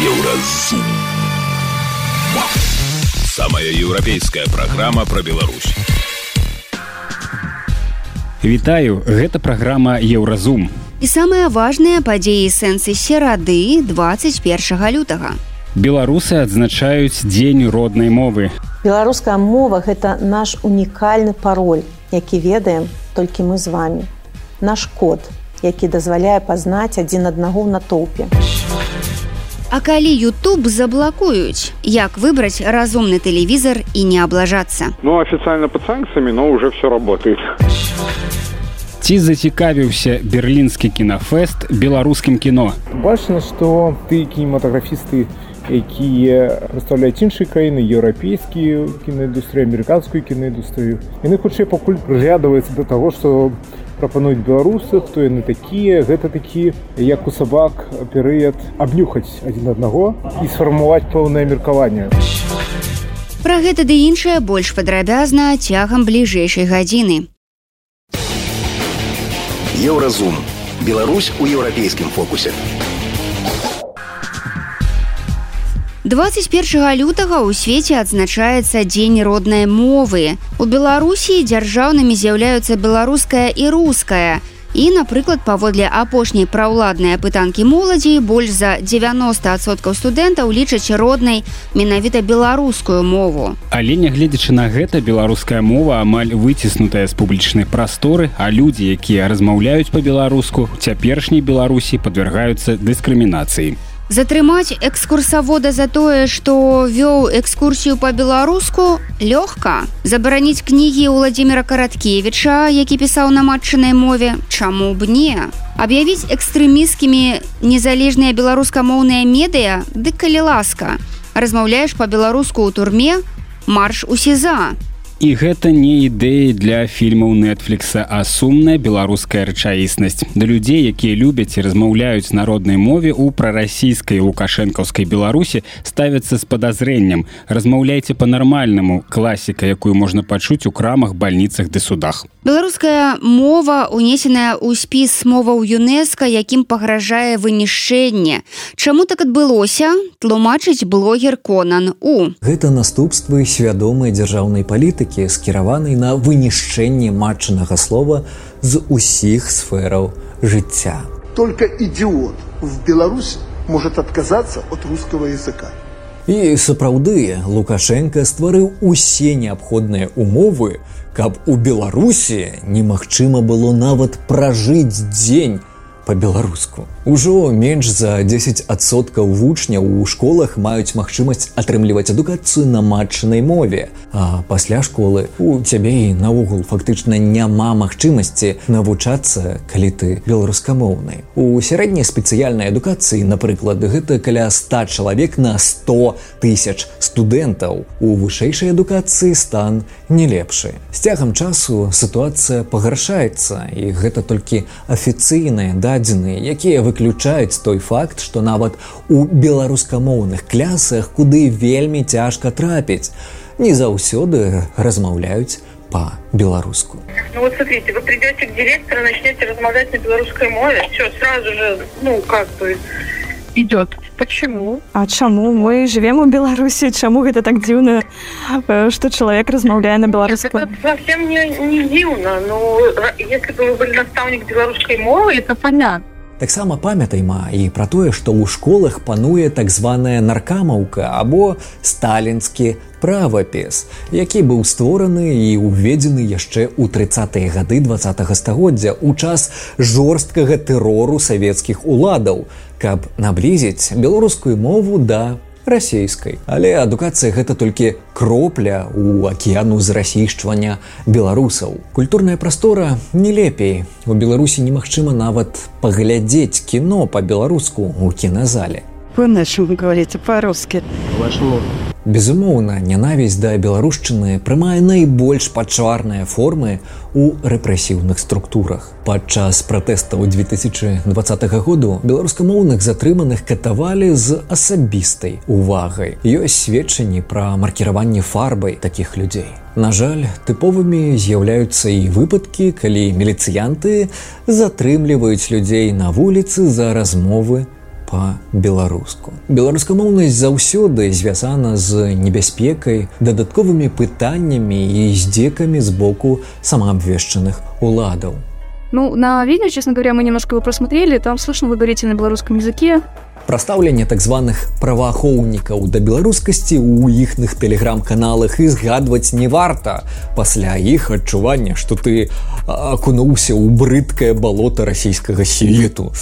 Еўразум. Самая еўрапейская праграма пра Беларусь. Вітаю, гэта праграма Еўразум. І самыя важныя падзеі сэнсы серады 21 лютага. Беларусы адзначаюць дзень роднай мовы. Беларуская мова гэта наш унікальны пароль, які ведаем толькі мы з вами. Наш код, які дазваляе пазнаць адзін аднаго ў натоўпе. А калі YouTube заблакуюць, як выбраць разумны тэлевізор і не аблажацца. Ну, официально под санкциями, но уже все работает. Ці зацікавіўся берлінскі кінафест беларускім кіно. Бачна, што ты кінематаграфісты, якія прадстаўляюць іншыя краіны, еўрапейскія кінаіндустрыі, амерыканскую кінаіндустрыю. Яны хутчэй пакуль прыглядваюцца да таго, што прапануюць беларусы, хто яны такія, гэта такі, як у сабак перыяд абнюхаць адзін аднаго і сфармаваць пэўнае меркаванне. Пра гэта ды іншае больш падрабязна цягам бліжэйшай гадзіны. Еўразум. Беларусь у еўрапейскім фокусе. 21 лютага ў свеце адзначаецца дзень роднай мовы. У Беларусі дзяржаўнымі з'яўляюцца беларуская і руская. І, напрыклад, паводле апошняй праўладнай апытанкі моладзі больш за 90соткаў студэнтаў лічаць роднай менавіта беларускую мову. Але нягледзячы на гэта беларуская мова амаль выціснутая з публічнай прасторы, а людзі, якія размаўляюць па-беларуску, цяперашняй Беларусі падвяргаюцца дыскрымінацыі. Затрымаць экскурсавода за тое, што вёў экскурсію па-беларуску лёгка. Забараніць кнігі Владзіміра Караткевіча, які пісаў на матчынай мове, чаму б не. Аб'явіць экстрэміскімі незалежныя беларускамоўныя медыя, дык калі ласка. Размаўляеш па-беларуску ў турме, марш у сеза. І гэта не ідэі для фільмаў Нетфлікса, а сумная беларуская рэчаіснасць. Да людзей, якія любяць і размаўляюць народнай мове ў прарасійскай лукашэнкаўскай беларусі ставяцца з падазрэннем. Размаўляйце па-нармальнаму класіка, якую можна пачуць у крамах, бальніцах ды судах. Беларуская мова унесеная ў спіс моваў ЮНЕСКА, якім пагражае вынішчэнне. Чаму так адбылося? тлумачыць блогер Конан у. Гэта наступствы свядомай дзяржаўнай палітыкі палітыкі скіраванай на вынішчэнне матчынага слова з усіх сфераў жыцця. Только идиот в Беларуси может отказаться от русского языка. І сапраўды Лукашенко стварыў усе неабходныя умовы, каб у Беларусі немагчыма было нават пражыць дзень по-беларуску. Ужо менш за 10соткаў вучняў у школах маюць магчымасць атрымліваць адукацыю на матчынай мове. А пасля школы у цябе і наогул фактычна няма магчымасці навучацца, калі ты беларускамоўны. У сярэдняй спецыяльнай адукацыі, напрыклад, гэта каля 100 чалавек на 100 тысяч студэнтаў. У вышэйшай адукацыі стан не лепшы. З цягам часу сітуацыя пагаршаецца і гэта толькі афіцыйныя дадзеныя, якія выключаюць той факт, што нават у беларускамоўных клясах, куды вельмі цяжка трапіць, не заўсёды размаўляюць по-беларуску. Ну вот смотрите, вы придете к директору, начнете размовлять на белорусской мове, все, сразу же, ну как бы, идет. Почему? А чаму мы живем у Беларусі чаму гэта так дзіўна что чалавек размаўляе на беларускую совсем не, не дзіўна но если бы вы были наставник беларускай мовы это понятно таксама памятайма і пра тое што ў школах пануе так званая наркамаўка або сталінскі правапіс які быў створаны і уведзены яшчэ ў 30тые гады два стагоддзя у час жорсткага тэрору савецкіх уладаў каб наблізіць беларускую мову да расійскай. Але адукацыя гэта толькі кропля ў акіяну зрасійшчвання беларусаў. Культурная прастора не лепей. У Беларусі немагчыма нават паглядзець кіно па-беларуску ў кіназале. По-нашаму говорите па-рускі. Вашему Безумоўна, нянавісць да беларушчыны прымае найбольш пачварныя формы у рэпрэсіўных структурах. Падчас пратэстаў 2020 году беларускамоўных затрыманых катавалі з асабістай увагай. Ёсць сведчанні пра маркіраванне фарбай такіх людзей. На жаль, тыповымі з'яўляюцца і выпадкі, калі міліцыянты затрымліваюць людзей на вуліцы за размовы па-беларуску. Беларускамоўнасць заўсёды звязана з небяспекай, дадатковымі пытаннямі і здзекамі з боку самаабвешчаных уладаў. Ну, на видео, честно говоря, мы немножко его просмотрели, там слышно, вы говорите на белорусском языке, Прастаўленне так званых праваахоўнікаў да беларускасці ў іхных тэлеграм-каналах і згадваць не варта пасля іх адчування, што ты акунуўся ў брыдкае балота расійскага свету.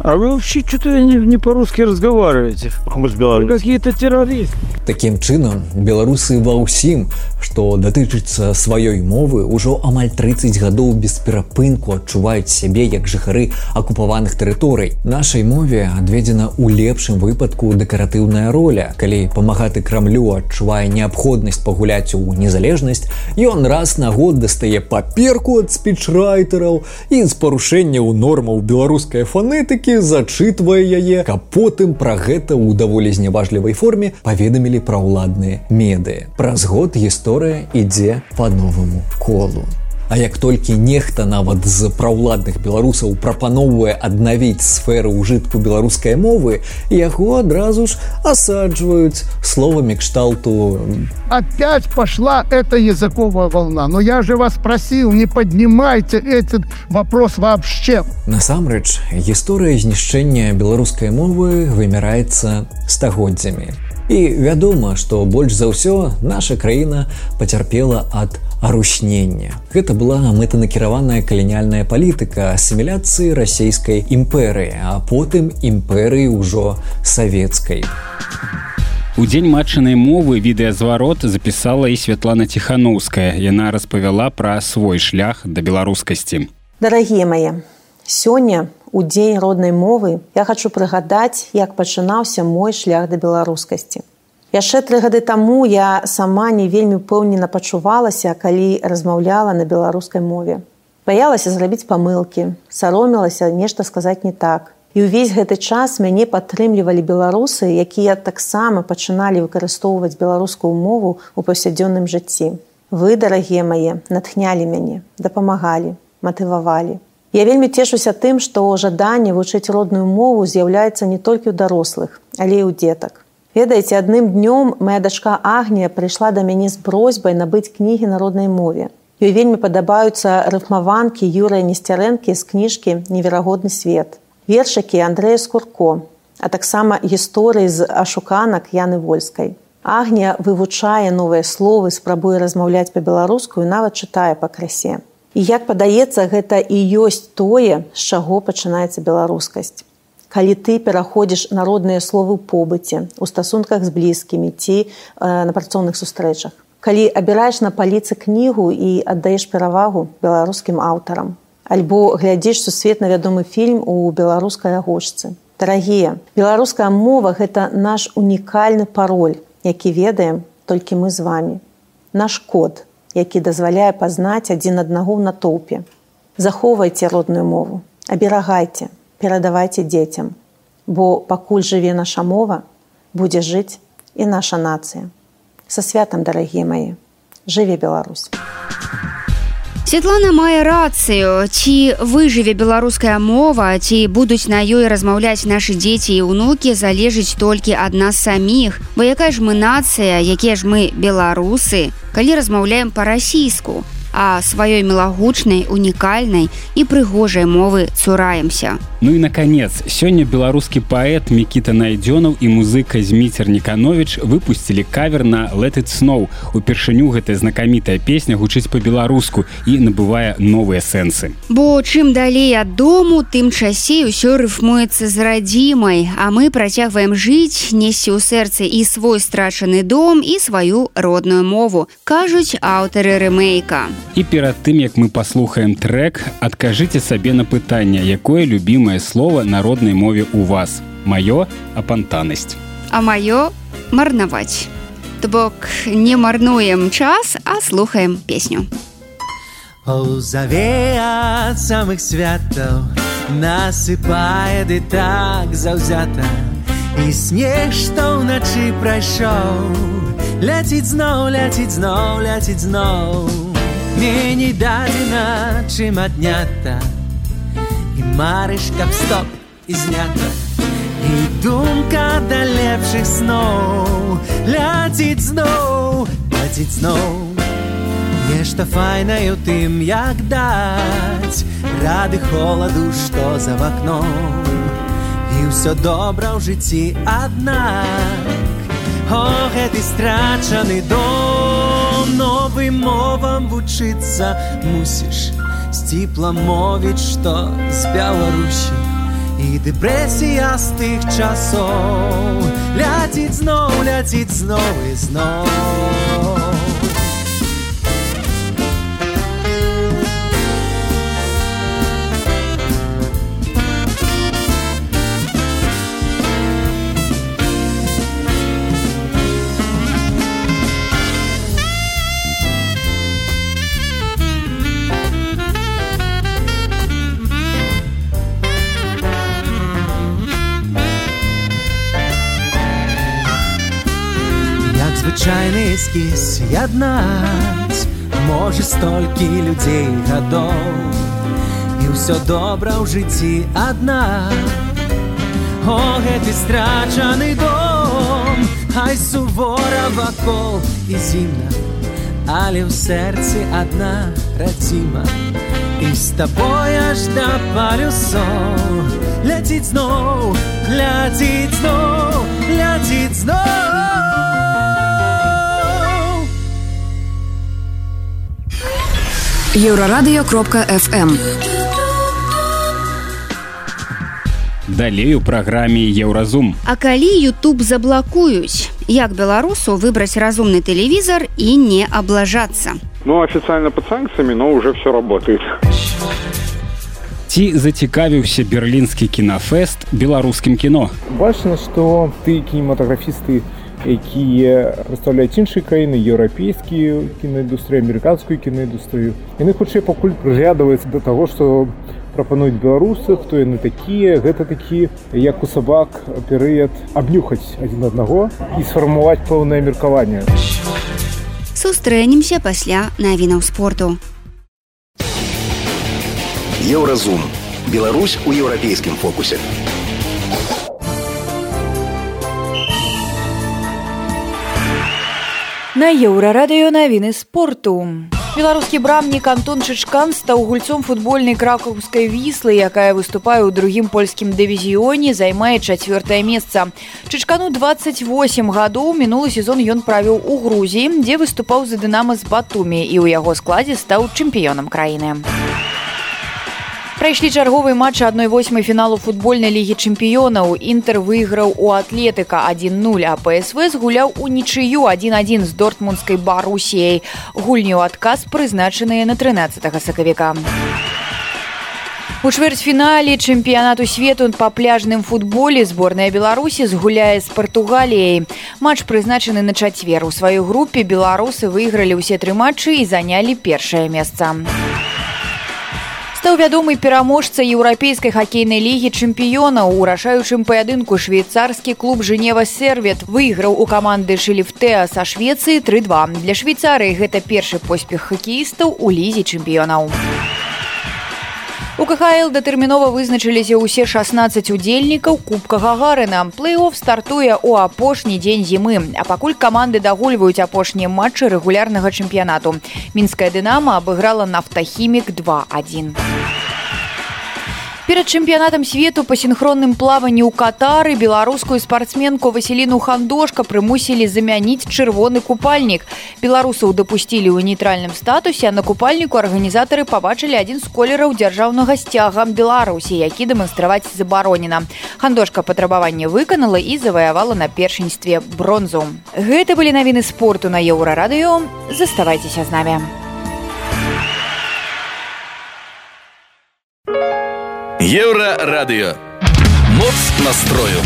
А вы вообще что-то не, не по-русски разговариваете. Мы с Беларусью. Какие-то террористы. Такім чынам, беларусы ва ўсім, што датычыцца сваёй мовы, ўжо амаль 30 гадоў без перапынку адчуваюць сябе як жыхары акупаваных тэрыторый. Нашай мове адведзена ў лепшым выпадку дэкаратыўная роля. Калі памагаты крамлю адчувае неабходнасць пагуляць у незалежнасць, ён раз на год дастае паперку ад спічрайтераў і з парушэнняў нормаў беларускай фанетыкі толькі зачытвае яе, каб потым пра гэта ў даволі зняважлівай форме паведамілі пра ўладныя меды. Праз год гісторыя ідзе па новаму колу. А як толькі нехта нават з праўладных беларусаў прапаноўвае аднавіць сферы ўжытку беларускай мовы, яго адразу ж асаджваюць словамі кшталту. Опять пошла эта языковая волна, но я же вас просил, не поднимайте этот вопрос вообще. Насамрэч, гісторыя знішчэння беларускай мовы вымяраецца стагоддзямі. І вядома, што больш за ўсё наша краіна пацярпела ад арушнення. Гэта была мэтанакіраваная каліяльная палітыка асіміляцыі расійскай імперыі, а потым імперыі ўжо савецкай. У дзень матчанай мовы відэазварот запісала і Святлана Ціханаўская. Яна распавяла пра свой шлях да беларускасці. Дарагія мае, сёння у дзень роднай мовы я хочу прыгадаць, як пачынаўся мой шлях да беларускасці. Яшчэ тры гады таму я сама не вельмі пэўнена пачувалася, калі размаўляла на беларускай мове. Баялася зрабіць памылкі, саромілася нешта сказаць не так. І ўвесь гэты час мяне падтрымлівалі беларусы, якія таксама пачыналі выкарыстоўваць беларускую мову ў паўсядзённым жыцці. Вы, дарагія мае, натхнялі мяне, дапамагалі, матывавалі. Я вельмі цешуся тым, што жаданне вучыць родную мову з'яўляецца не толькі ў дарослых, але і ў дзетак. Ведаеце, адным днём моя дачка Агнія прыйшла да мяне з просьбай набыць кнігі на роднай мове. Ёй вельмі падабаюцца рыфмаванкі Юрыя Несцярэнкі з кніжкі неверагодны свет. Вершыкі Андрэя Скурко, а таксама гісторыі з ашуканак Яны Вольскай. Агнія вывучае новыя словы, спрабуе размаўляць па-беларуску і нават чытае па красе. Як падаецца, гэта і ёсць тое, з чаго пачынаецца беларускасць. Калі ты пераходзіш народныя словы побыце, у стасунках з блізкімі ці э, на працоўных сустрэчах. Калі абіраеш на паліцы кнігу і аддаеш перавагу беларускім аўтарам. Альбо глядзіш сусветна вядомы фільм у беларускай агошцы. Дарагія, беларуская мова гэта наш унікальны пароль, які ведаем толькі мы з вами. Наш код, які дазваляе пазнаць адзін аднаго ў натоўпе. Захоўвайце родную мову, аберагайце, перадавайце дзецям, бо пакуль жыве наша мова, будзе жыць і наша нацыя. Са святам, дарагія мае, жыве Беларусь. Светлана мае рацыю, ці выжыве беларуская мова, ці будуць на ёй размаўляць нашы дзеці і ўнукі залежыць толькі ад нас саміх. Бо якая ж мы нацыя, якія ж мы беларусы, калі размаўляем па-расійску, а сваёй мелагучнай, унікальнай і прыгожай мовы цураемся. Ну і наконец сёння беларускі паэт мікіта найдзёнаў і музыка зміцер никанович выпусцілі кавер на let сноу упершыню гэтая знакамітая песня гучыць по-беларуску і набывае новыя сэнсы. Бо чым далей ад дому тым часей усё рыфмуецца з радзімай. А мы працягваем жыць несці ў сэрцы і свой страчаны дом і сваю родную мову кажуць аўтары рэмейка і перад тым як мы паслухаем трек адкажыце сабе на пытанне якое любімае любимое слово народной мове у вас. Маё апантанасць а маё марнаваць то бок не марнуем час а слухаем песню. Заве от самых святаў насыпае ды так заўзята і снег што ўначы прайшоў ляціць зноў ляціць зноў ляціць зноў меней дадзена чым аднята марыш каб стоп і знята і думка да лепшых сноў ляціць зноў ляціць зноў Нешта файнае у тым як даць рады холаду што за вакном і ўсё добра ў жыцці аднак О гэты страчаны дом новым мовам вучыцца мусіш сціпла мовіць што з Беларусі і дэпрэсія з тых часоў ляціць зноў ляціць зноў і зноў. Эскіз яднаць можа столькі людзей гадоў. І ўсё добра ў жыцці адна. О гэты страчаны дом. Хай сувора вакол і зімна але ў сэрцы адна радзіма. І з табой аж да палюсоў. Ляціць зноў ляціць зноў ляціць зноў еўрарадыё кропка fm далей у праграме еўразум А калі YouTube заблакуюць як беларусу выбраць разумны тэлевізор і не аблажацца Ну официально под санкциями но уже все работает. Ці зацікавіўся берлінскі кінафест беларускім кіно? Бачна што ты кінематаграфісты якія прадстаўляюць іншыя краіны еўрапейскія кінаіндустрыі амерыканскую кінаіндустрыю яны хутчэй пакуль прыглядваюцца да таго што прапануюць беларусы хто яны такія гэта такі як у сабак перыяд абнюхаць адзін аднаго і сфармаваць пэўнае меркаванне сустрэнемся пасля навінаў спорту Еўразум. Беларусь у еўрапейскім фокусе. На еўрарадыё навіны спорту. Беларускі брамнік Антон Чычкан стаў гульцом футбольнай кракаўскай віслы, якая выступае ў другім польскім дывізіёне, займае чацвёртае месца. Чычкану 28 гадоў мінулы сезон ён правіў у Грузіі, дзе выступаў за дынама з батумі і ў яго складзе стаў чэмпіёнам краіны. Прайшлі чарговы матч адной восьмай фіналу футбольнай лігі чэмпіёнаў. Інтер выйграў у атлетыка 1-0, а ПСВ згуляў у нічыю 1-1 з дортмундскай барусіяй. Гульні ў адказ прызначаныя на 13 сакавіка. У чвэрцьфінале чэмпіянату свету па пляжным футболе зборная беларусі згуляе з партугаліяй матч прызначаны на чацвер у сваёй групе беларусы выйгралі ўсе тры матчы і занялі першае месца стаў вядомы пераможца еўрапейскай хакейнай лігі чэмпіёнаў. У рашаючым паядынку швейцарскі клуб жэнева сервет выйграў у каманды шыліфтэа са швецыі 32 для швейцарыі гэта першы поспех хакеістаў у лізе чэмпіёнаў. У КХЛ датэрмінова вызначыліся ўсе 16 удзельнікаў кубка гагарына. Плэй-офф стартуе ў апошні дзень зімы, а пакуль каманды дагульваюць апошнія матчы рэгулярнага чэмпіянату. Мінская дынама абыграла нафтахімік 2-1. Перад чэмпіянатам свету па сінхронным плаванні ў катары беларускую спартсменку васіліну хандошка прымусілі замяніць чырвоны купальнік. Беларусаў дапусцілі ў нейтральным статусе, а на купальніку арганізатары пабачылі адзін з колераў дзяржаўнага сцяга Беларусі, які дэманстраваць забаронена. Хандошка патрабаванне выканала і заваявала на першынстве бронзу. Гэта былі навіны спорту на еўрарадыё. Заставайцеся з намі. Еўрарадыё. Моц настрою.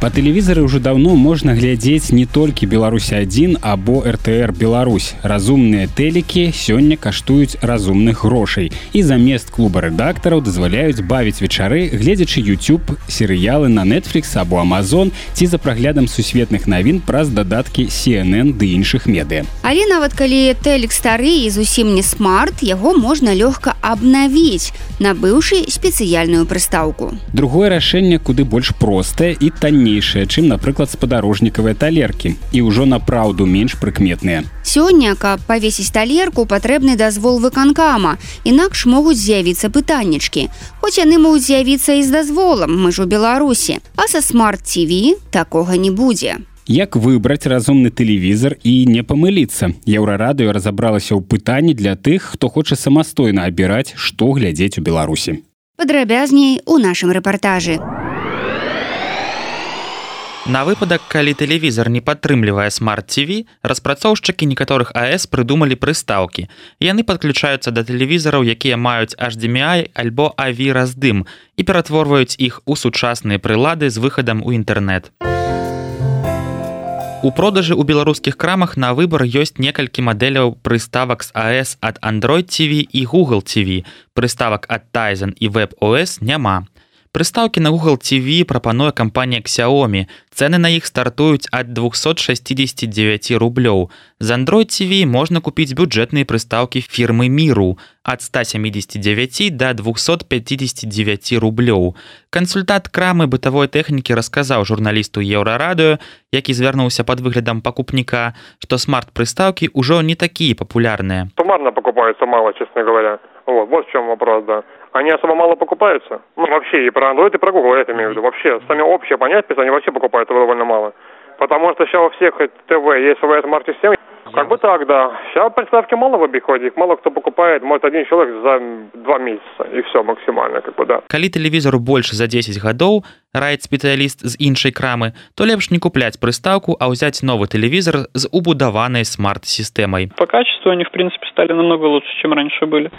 Па тэлевізары ўжо даўно можна глядзець не толькі Беларусь адзін або РТР Беларусь. Разумныя тэлікі сёння каштуюць разумных грошай. І замест клуба рэдактараў дазваляюць бавіць вечары, гледзячы YouTube серыялы на Netflix або Amazon ці за праглядам сусветных навін праз дадаткі CNN ды іншых медыя. Але нават калі тэлек стары і зусім не смарт, яго можна лёгка абнавіць, набыўшы спецыяльную прыстаўку. Другое рашэнне куды больш простае і танней таннейшыя чым напрыклад спадарожнікавыя талеркі і ўжо на праўду менш прыкметныя сёння каб павесіць талерку патрэбны дазвол выканкама інакш могуць з'явіцца пытаннічкі хоць яны могуць з'явіцца і з дазволам мы ж у беларусі а са смарт тв такога не будзе Як выбраць разумны тэлевізор і не памыліцца еўрарадыё разабралася ў пытанні для тых хто хоча самастойна абіраць што глядзець у беларусі падрабязней у нашым рэпартажы На выпадак, калі тэлевізор не падтрымлівае смарт-TV, распрацоўшчыкі некаторых АС прыдумалі прыстаўкі. Яны падключаюцца да тэлевізараў, якія маюць HDMI альбо авіраздым і ператворваюць іх у сучасныя прылады з выхадам у інтэрнэт. У продажы ў беларускіх крамах на выбар ёсць некалькі мадэляў прыставак з АС ад Android TV і Google TV. Прыставак ад Тайзен і WebOS няма. Прыстаўкі на Google TV прапануе кампанія Xiaomi. Цэны на іх стартуюць ад 269 рублёў. З Android TV можна купіць бюджэтныя прыстаўкі фірмы міру ад 179 до 259 рублёў. Кансультат крамы бытавой тэхнікі расказаў журналісту еўрарадыё, які звярнуўся пад выглядам пакупніка, што смарт-прыстаўкі ўжо не такія папулярныя. Тумарно покупаюцца мало, честно говоря. Вот, вот в чем вопрос, да они особо мало покупаются. Ну, вообще, и про Android, и про Google, я это имею в виду. Вообще, сами общие понятия, они вообще покупаются довольно мало. Потому что сейчас у всех ТВ есть своя смарт-система. Как бы так, да. Сейчас приставки мало в обиходе, их мало кто покупает. Может, один человек за два месяца, и все максимально, как бы, да. Калі тэлевізору больше за 10 гадоў, раіць спецыяліст з іншай крамы, то лепш не купляць прыстаўку, а ўзяць новы тэлевізор з убудаванай смарт-сістэмай. По качеству они, в принципе, стали намного лучше, чем раньше были.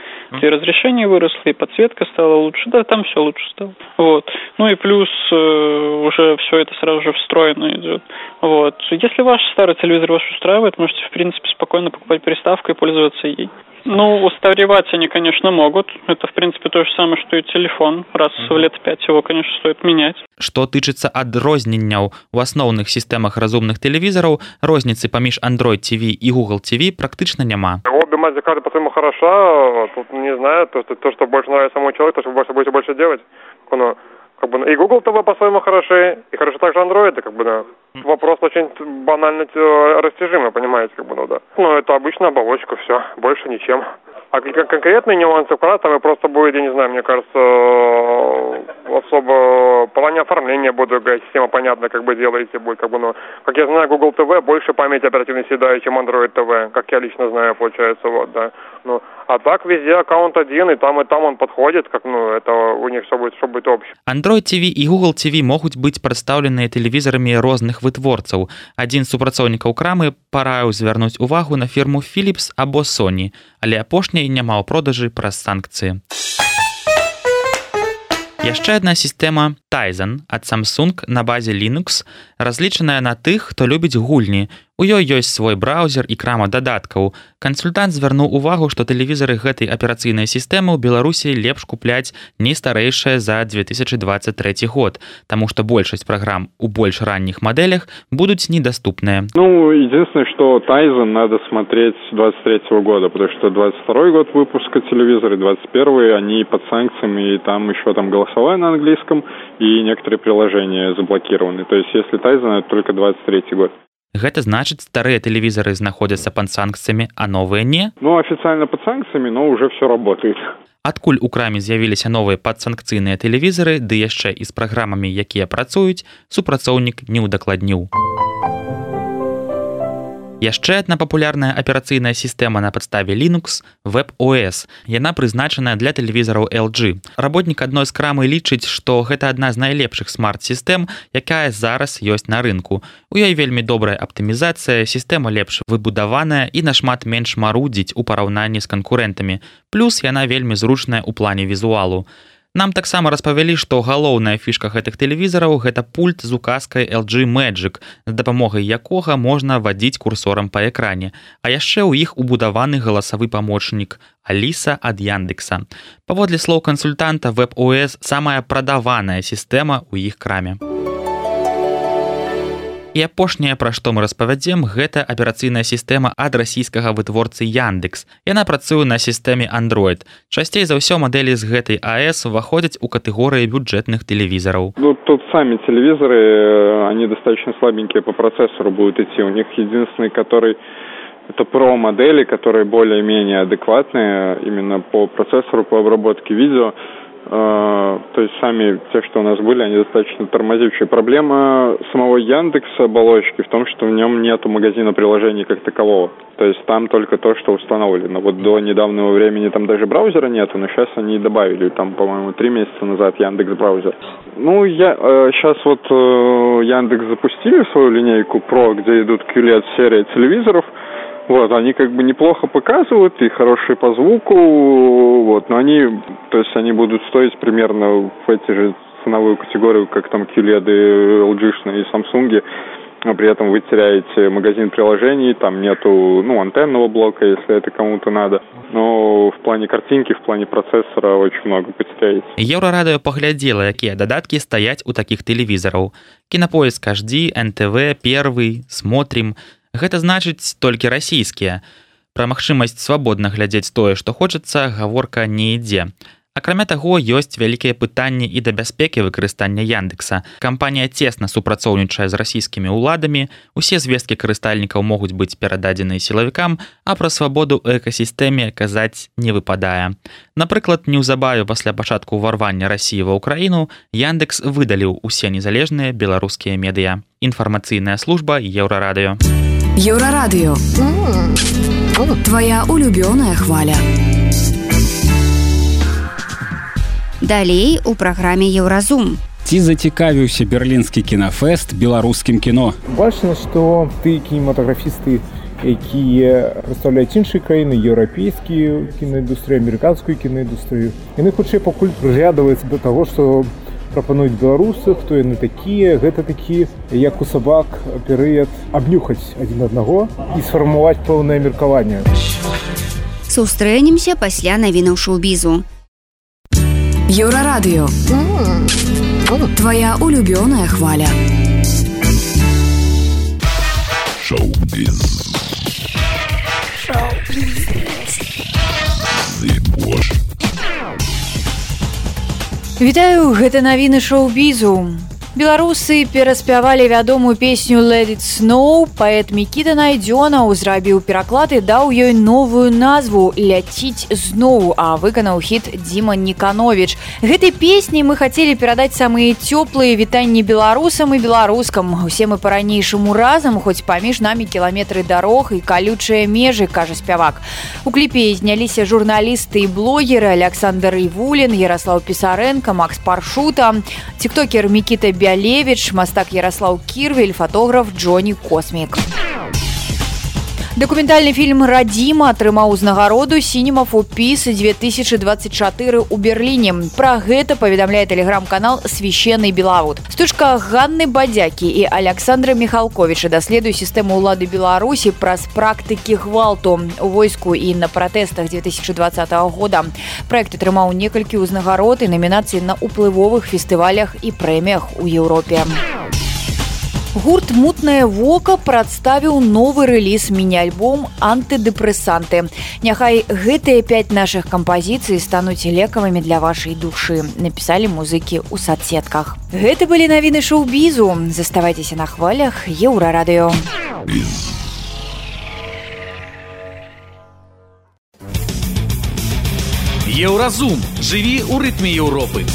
И разрешение выросло, и подсветка стала лучше. Да, там все лучше стало. Вот. Ну и плюс э, уже все это сразу же встроено идет. Вот. Если ваш старый телевизор вас устраивает, можете, в принципе, спокойно покупать приставку и пользоваться ей. Ну, устаревать они, конечно, могут. Это, в принципе, то же самое, что и телефон. Раз в лет пять его, конечно, стоит менять. Што тычыцца адрозненняў у асноўных сістэмах разумных тэлевізараў, розніцы паміж Android TV і Google TV практычна няма. Обе мать каждый по-своему хороша. Тут, не знаю, то, что, то, что больше нравится самому человеку, то, что больше будете больше делать. Ну, как бы, и Google TV по-своему хороши, и хорошо также Android, как бы, да. Вопрос очень банально растяжимый, понимаете, как бы, ну да. Ну, это обычная оболочка, все, больше ничем. А конкретные нюансы вкратце вы просто будете, не знаю, мне кажется, особо в плане оформления будет система понятно, как бы делаете будет, как бы, ну, как я знаю, Google TV больше памяти оперативной съедает, чем Android TV, как я лично знаю, получается, вот, да. Ну, а так везде аккаунт один, и там, и там он подходит, как, ну, это у них все будет, что будет общее. Android TV и Google TV могуць быць прадстаўленыя тэлевізарамі розных вытворцаў. Адзін з супрацоўнікаў крамы параіў звярнуць увагу на фірму Philips або Sony, але апошняй няма ў продажы праз санкцыі. Яшчэ адна сістэма Тайзан ад Samsung на базе Linux разлічаная на тых, хто любіць гульні, У ёй ёсць свой браузер і крама дадаткаў. Кансультант звярнуў увагу, што тэлевізары гэтай аперацыйнай сістэмы ў Беларусі лепш купляць не старэйшая за 2023 год, Таму што большасць праграм у больш ранніх мадэлях будуць недаступныя. Ну единственное, что Тайзен надо смотреть с 23 года, потому что 22 год выпуска телевизора, 21 они под санкциями, и там еще там голосовая на английском, и некоторые приложения заблокированы. То есть если Тайзен, это только 23 год. Гэта значыць старыя тэлевізары знаходзяцца пад санкцыямі, а новыя не. Ну офіцыйна пад санкцыямі, но уже все работает. Адкуль у краме з'явіліся новыя падсанкцыйныя тэлевізары, ды яшчэ і з праграмамі, якія працуюць, супрацоўнік не ўдакладніў. Яшчэ адна папулярная аперацыйная сістэма на падставе Linux WebOS. Яна прызначаная для тэлевізараў LG. Работнік адной з крамы лічыць, што гэта адна з найлепшых смарт-сістэм, якая зараз ёсць на рынку. У ёй вельмі добрая аптымізацыя, сістэма лепш выбудаваная і нашмат менш марудзіць у параўнанні з канкурэнтамі. Плюс яна вельмі зручная ў плане візуалу. Нам таксама распавялі, што галоўная фішка гэтых тэлевізараў гэта пульт з указкай LG Magic, з дапамогай якога можна вадзіць курсорам па экране, а яшчэ ў іх убудаваны галасавы памочнік Аліса ад Яндекса. Паводле слоў кансультанта WebOS самая прадаваная сістэма ў іх краме. І апошняе пра што мы распавядзем гэта аперацыйная сістэма ад расійскага вытворцы Яндекс. Яна працуе на сістэме Android. Часцей за ўсё мадэлі з гэтай АС уваходзяць у катэгорыі бюджэтных телевизоров ну, тут сами телевизоры э, они достаточно слабенькие по процессору будут идти. У них единственный который это про модели которые более-менее адекватные именно по процессору по обработке видео. Э, то есть сами те, что у нас были, они достаточно тормозившие. Проблема самого Яндекса оболочки в том, что в нем нету магазина приложений как такового. То есть там только то, что установлено. Вот до недавнего времени там даже браузера нету, но сейчас они добавили, там, по-моему, три месяца назад Яндекс браузер. Ну, я э, сейчас вот э, Яндекс запустили свою линейку Pro, где идут QLED серия телевизоров. Вот, они как бы неплохо показывают и хорошие по звуку, вот, но они, то есть они будут стоить примерно в эти же ценовую категорию, как там QLED, LG и Samsung, но при этом вы теряете магазин приложений, там нету, ну, антенного блока, если это кому-то надо. Но в плане картинки, в плане процессора очень много потеряете. Еврорадио поглядела, якія дадаткі стаяць у такіх тэлевізараў. Кінапоиск HD, НТВ, Первый, Смотрим – Гэта значыць толькі расійскія. Пра магчымасць свабодна глядзець тое, што хочацца, гаворка не ідзе. Акрамя таго, ёсць вялікія пытанні і да бяспекі выкарыстання Яндекса. Кампанія цесна супрацоўнічае з расійскімі ўладамі. Усе звесткі карыстальнікаў могуць быць перададзеныя сілавікам, а пра свабоду экасістэме казаць не выпадае. Напрыклад, неўзабаве пасля пачатку ўварвання рассіі ва ўкраіну Яндекс выдаліў усе незалежныя беларускія медыя. Інфармацыйная служба еўрарадыё. Еўрарадыё Твая улюбёная хваля. Далей у праграме еўразум. Ці зацікавіўся берлінскі кінафест беларускім кіно. Бачна, што ты кінематаграфісты, якія прадстаўляюць іншыя краіны еўрапейскія кінаіндустрыі амерыканскую кінаіндустрыю яны хутчэй пакуль прыглядваюцца да таго што прапануюць беларусы хто яны такія гэта такі як у сабак перыяд абнюхаць адзін аднаго і сфармаваць пэўнае меркаванне. Сустрэнемся пасля навінаў шоу-бізу. Еўрарадыё. Твоя улюбёная хваля. Шоу-біз Вітаю гэта навіны шоу-бізу. Беларусы пераспявалі вядомую песню Лэдит Сноу, паэт Мікіта Найдзёнаў зрабіў пераклад і даў ёй новую назву ляціць зноў, а выканаў хіт Дзіма Ніканович. Гэтай песняй мы хацелі перадаць самыя цёплыя вітанні беларусам і беларускам. Усе мы па-ранейшаму разам, хоць паміж намі кіламетры дарог і калючыя межы, кажа спявак. У кліпе зняліся журналісты і блогеры Александр Івулін, Ярослав Пісаренко, Макс Паршута, тиктокер Мікіта Бялевич, мастак Ярослаў Кірвель, фатограф Джоні Космік. Дакументальны фільм радзіма атрымаў узнагароду сінемафупіс 2024 у Берліне. Пра гэта паведамляе тэлеграм-канал священны белавуд. Стужка Ганны бадзякі і Александра Михалковіча даследуе сістэму ўлады Беларусі праз практыкі гвалту у войску і на пратэстах 2020 года. Праект атрымаў некалькі ўзнагарод і намінацыі на ўплывовых фестывалях і прэміях у Еўропе. Гурт мутнае вока прадставіў новы рэліз міні-альбом антыдэпрэсанты. Няхай гэтыя пяць нашых кампазіцый стануць лекавымі для вашай душы, напісалі музыкі ў садсетках. Гэта былі навіны шоу-бізу, заставайцеся на хвалях еўрарадыё. Еўразум жыві ў рытме Еўропы.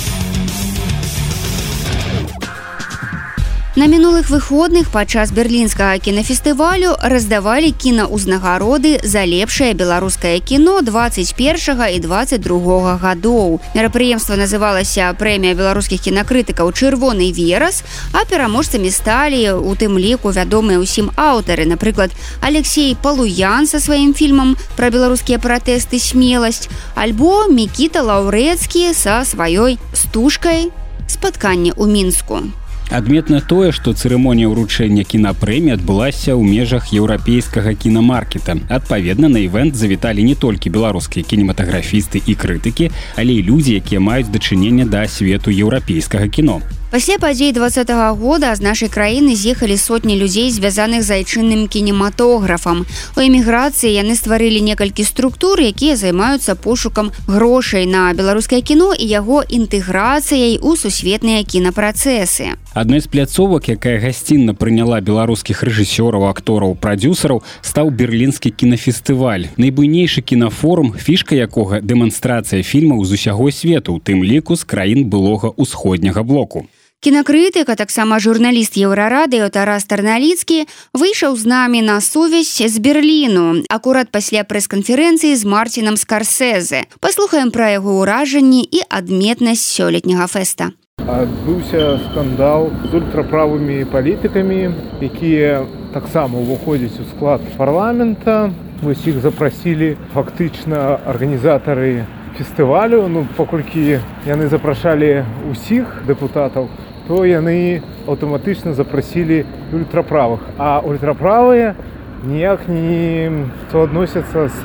На мінулых выходных падчас берлінскага кінафестывалю раздавалі кінаўзнагароды за лепшае беларускае кіно 21 і 22 гадоў. Мерапрыемства называлася прэмія беларускіх кінакрытыкаў чырвоны верас, а пераможцамі сталі у тым ліку вядомыя ўсім аўтары, напрыклад, Алексей Палуян са сваім фільмам пра беларускія пратэсты смеласць, альбо Мікіта Лаўрэцкі са сваёй стужкай спатканне ў мінску. Адметна тое, што цырымонія ўручэння кінапрэміі адбылася ў межах еўрапейскага кінамаркета. Адпаведна на івент завіталі не толькі беларускія кінематаграфісты і крытыкі, але і людзі, якія маюць дачыненне да свету еўрапейскага кіно. Пасля падзей два -го года з нашай краіны з'ехалі сотні людзей звязаных з айчынным кінематографам. У эміграцыі яны стварылі некалькі структур, якія займаюцца пошукам грошай на беларускае кіно і яго інтэграцыяй у сусветныя кінапрацэсы. Адной з пляцовак, якая гасцінна прыняла беларускіх рэжысёраў, актораў, прадюсараў, стаў берлінскі кінафестываль. Найбуйнейшы кінафорум, фішка якога дэманстрацыя фільмаў з усяго свету, у тым ліку з краін былога ўсходняга блоку. Кінакрытыка, таксама журналіст еўрарадыё Тарас Тарналіцкі выйшаў з намі на сувязь з Берліну, акурат пасля прэс-канферэнцыі з Марцінам Скарсезе. Паслухаем пра яго ўражанні і адметнасць сёлетняга фэста. Адбыўся скандал з ультраправымі палітыкамі, якія таксама ўваходзяць у склад парламента. Вось іх запрасілі фактычна арганізатары фестывалю, ну паколькі яны запрашалі ўсіх дэпутатаў, то яны аўтаматычна запрасілі ультраправых, а ультраправыя ніяк не суадносяцца з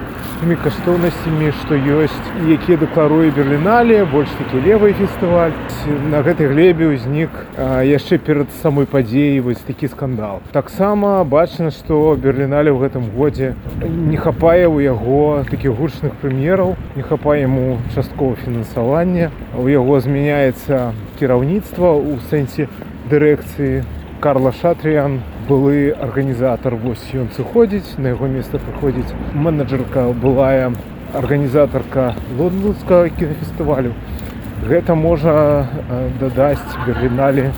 тымі каштоўнасцямі, што ёсць і якія дэкларуе берерліналі, больш такі левы фестываль. На гэтай глебе ўзнік яшчэ перад самой падзеяй вось такі скандал. Таксама бачна, што берерліналі ў гэтым годзе не хапае ў яго такіх гучных прэм'ераў, не хапае яму часткова фінансавання. У яго змяняецца кіраўніцтва ў сэнсе дырэкцыі Карла Шатрыян былы арганізатар вось ён сыходзіць на яго месца прыходзіць менеджерка былая арганізатарка лондонскага кінафестывалю. Гэта можа дадасць берленалі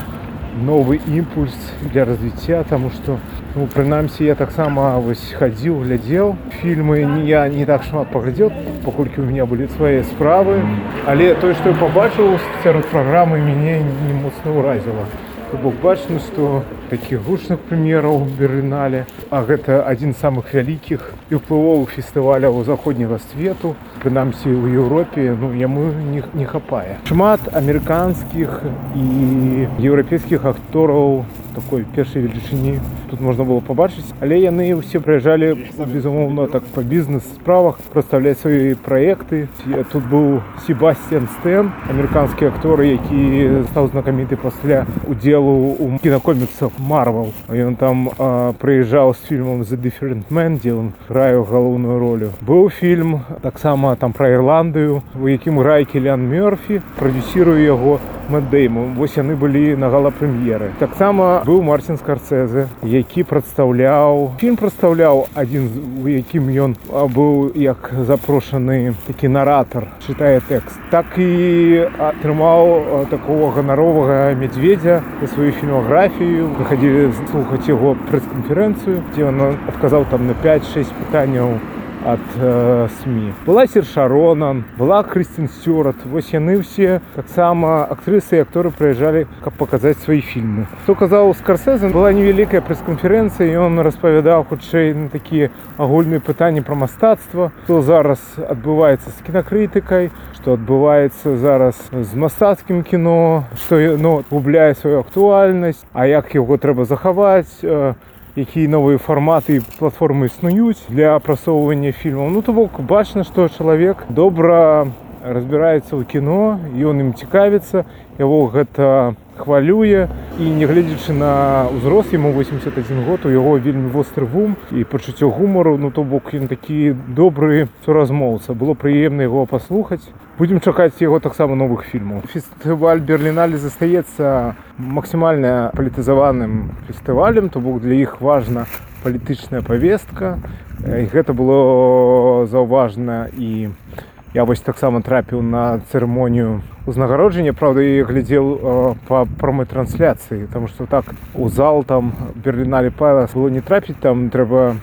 новы імпульс для развіцця таму што ну, прынамсі я таксама вось хадзіў глядзеў фільмы не я не так шмат паглядзеў паколькі у меня былі свае справы. Але тое што я пабачыў сярод праграмы мяне не моцна ўразіла. Бок бачна што такіх гучных прэм'ераў бернале а гэта адзін з самых вялікіх і ўплывовых фестываляў заходняга свету прынамсі ў еўропе. Ну яму не, не хапае. Шмат амерыканскіх і еўрапейскіх актораў такой першай велічыні тут можна было пабачыць але яны ўсе прыязджалі безумоўна так па бізнес-справах прадстаўляць свае праекты тут быў себастьян стэн амерыканскі акторы які стаў знакаміты пасля удзелу у кінакоміксах марвал ён там прыязджаў з фільмам за different man дзе он граю галоўную ролю быў фільм таксама там пра ірландыю у якім грае кілян мёрфі прадюсірую яго Мэдэйму вось яны былі на галапрэм'еры. Таксама быў марцін скарцэзе які прадстаўляў фільм прадстаўляў адзін у якім ён быў як запрошаны такі наратар чытае тэкст. Так і атрымаў такого ганаровага мядзведзя за сваю фільмографію выхадзілі слухаць яго прэс-канферэнцыю дзе ён адказаў там на 5-6 пытанняў ад э, сМ была сершарона была крысцін сцюрат вось яны ўсе таксама актрысы акторы прыязджалі каб паказаць свае фільмы хто казаў скарсезен была невялікая прэс-канферэнцыя ён распавядаў хутчэй на такія агульныя пытанні пра мастацтва то зараз адбываецца з кінакрытыкай што адбываецца зараз з мастацкім кіно што ну, губляе сваю актуальнасць а як яго трэба захаваць то якія новыя фарматы платформы існуюць для апрасоўвання фільмаў. Ну то бок бачна што чалавек добра разбіраецца ў кіно ён ім цікавіцца яго гэта хвалюе. І нягледзячы на ўзрост яму 81 год у яго вельмі востры вум і пачуццё гумару. Ну то бок ён такі добры суразмоўца. Было прыемна яго паслухаць. Будзем чакаць яго таксама новых фільмаў. Фестываль берерліналі застаецца максімальна палітызаваным фестывалем. То бок для іх важна палітычная павестка. І гэта было заўважна і я вось таксама трапіў на цырымонію узнагароджання Праўда і глядзеў э, па прамой трансляцыі там што так у зал там берлінале павас было не трапіць там трэба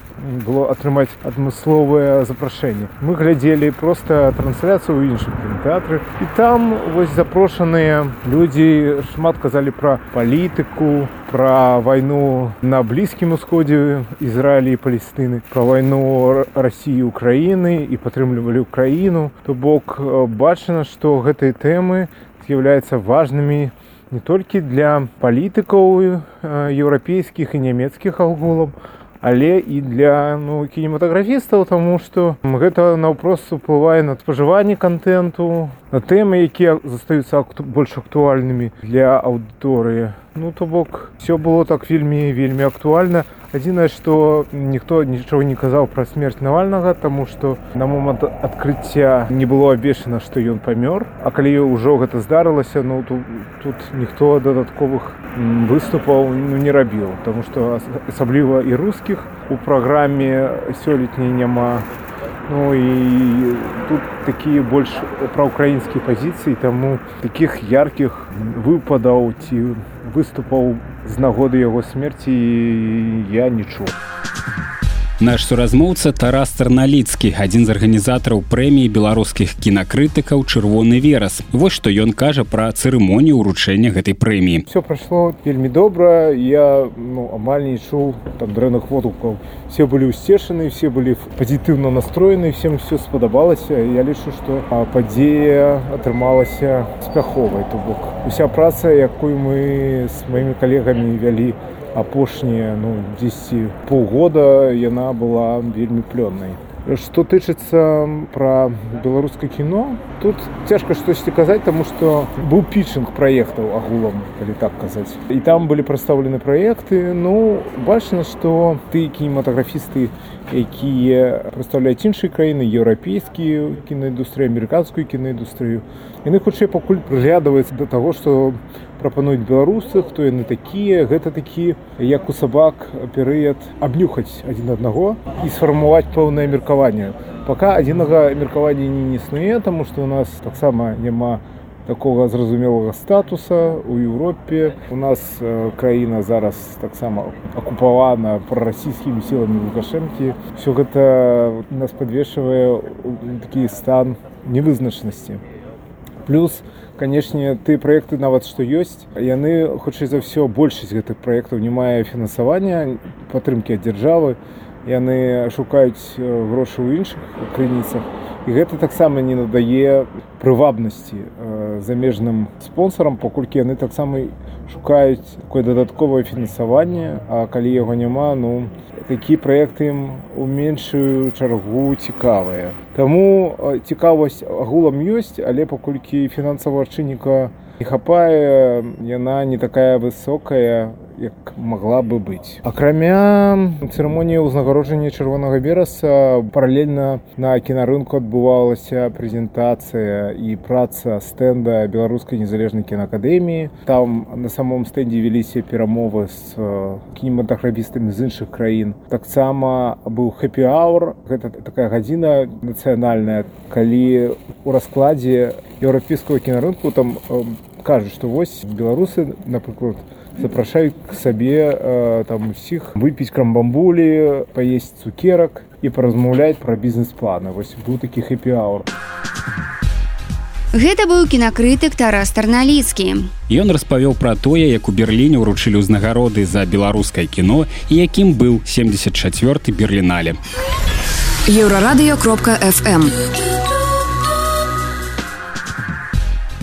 было атрымаць адмысловае запрашэнне мы глядзелі просто трансляцыю ў іншым кінотэатры і там вось запрошаныя людзі шмат казалі пра палітыку пра вайну на блізкім усходзе ізраілі і палестыны пра вайну рассіі украіны і падтрымлівалі ўкраіну то бок бачана што гэтыя тэмы з'яўляюцца важнымі не толькі для палітыкаў еўрапейскіх і нямецкіх агулаў, але і для ну, кінематаграфістаў, таму што гэта наўпрост уплывае на спажыванне контенту, на тэмы, якія застаюцца акту, больш актуальнымі для аўдыторыі. Ну то бок все было так вельмі вельмі актуальна адзінае што ніхто нічога не казаў пра смерць навальнага таму што на момант адкрыцця не было абвешана што ён памёр а калі ўжо гэта здарылася ну тут, тут ніхто дадатковых выступаў ну, не рабіў тому што асабліва і рускіх у праграме сёлетняй няма Ну і тут такія больш праўкраінскія пазіцыі таму такіх яркіх выпадаў ці выступаў з нагоды яго смерці я не чуў. Наш суразмоўца Тарас Тарналіцкі, адзін з арганізатараў прэміі беларускіх кінакрытыкаў чырвоны верас. Вось што ён кажа пра цырымонію ўручэння гэтай прэміі. Всё прайшло вельмі добра. Я ну, амаль не чуў там дрэнных водгукаў. Все былі ўсцешаны, все былі пазітыўна настроены, всем все спадабалася. Я лічу, што падзея атрымалася спяховай. То бок уся праца, якую мы з маімі калегамі вялі, апошнія ну 10 полгода яна была вельмі плённай. Что тычыцца пра беларускае кіно тут цяжка штосьці казаць таму што быў пічынг праектаў агулам калі так казаць. І там былі прадстаўлены праекты. Ну бачна што ты кінематаграфісты якія прадстаўляюць іншыя краіны еўрапейскія кінаіндустрыі амерыканскую кінаіндустрыю. Яны хутчэй пакуль прыглядваюцца да таго што прапануюць беларусы хто яны такія. Гэта такі як у сабак перыяд абнюхаць адзін аднаго і сфармаваць пэўнае меркаванне. Пока адзінага меркавання не існуе таму што у нас таксама няма такога зразумелага статуса у Еўропе. У нас э, краіна зараз таксама акупавана прарасійскімі сіламі лукашэнкі. Все гэта нас падвешвае такі стан невызначнасці плюс канешне ты праекты нават што ёсць яны хутчэй за ўсё большасць гэтых праектаў не мае фінансавання падтрымкі ад дзяржавы. Яны шукаюць грошы ў іншых крыніцах. І гэта таксама не надае прывабнасці замежным спонсорам паколькі яны таксама шукаюць такое дадатковае фінансаванне а калі яго няма ну такі праекты ім у меншую чаргу цікавыя. Таму цікавасць агулам ёсць але паколькі фінансавага чынніка не хапае яна не такая высокая як могла бы быць. Акрамя цырымоніі ўзнагароджання чырвонага бераса паралельна на кінарынку адбывалася прэзентацыя і праца стэнда беларускай незалежнай кінаакадэміі там на самом стэндзе вяліся перамовы з кінематаграфістамі з іншых краін. Таксама быў хэппі-аур гэта такая гадзіна нацыянальная. Калі у раскладзе еўрапейскага кінарынку там кажуць што вось беларусы напрыклад запрашаюць к сабе э, там усіх выпіць крамбамбулі паесць цукерак і паразмаўляць пра бізнес-планы вось быў такі хэппі-аур Гэта быў кінакрытык Тарас Тарналіцкі. Ён распавёў пра тое, як у Берліне ўручылі ўзнагароды за беларускае кіно і якім быў 74 берерлінале. Еўрарадыё кропка FM.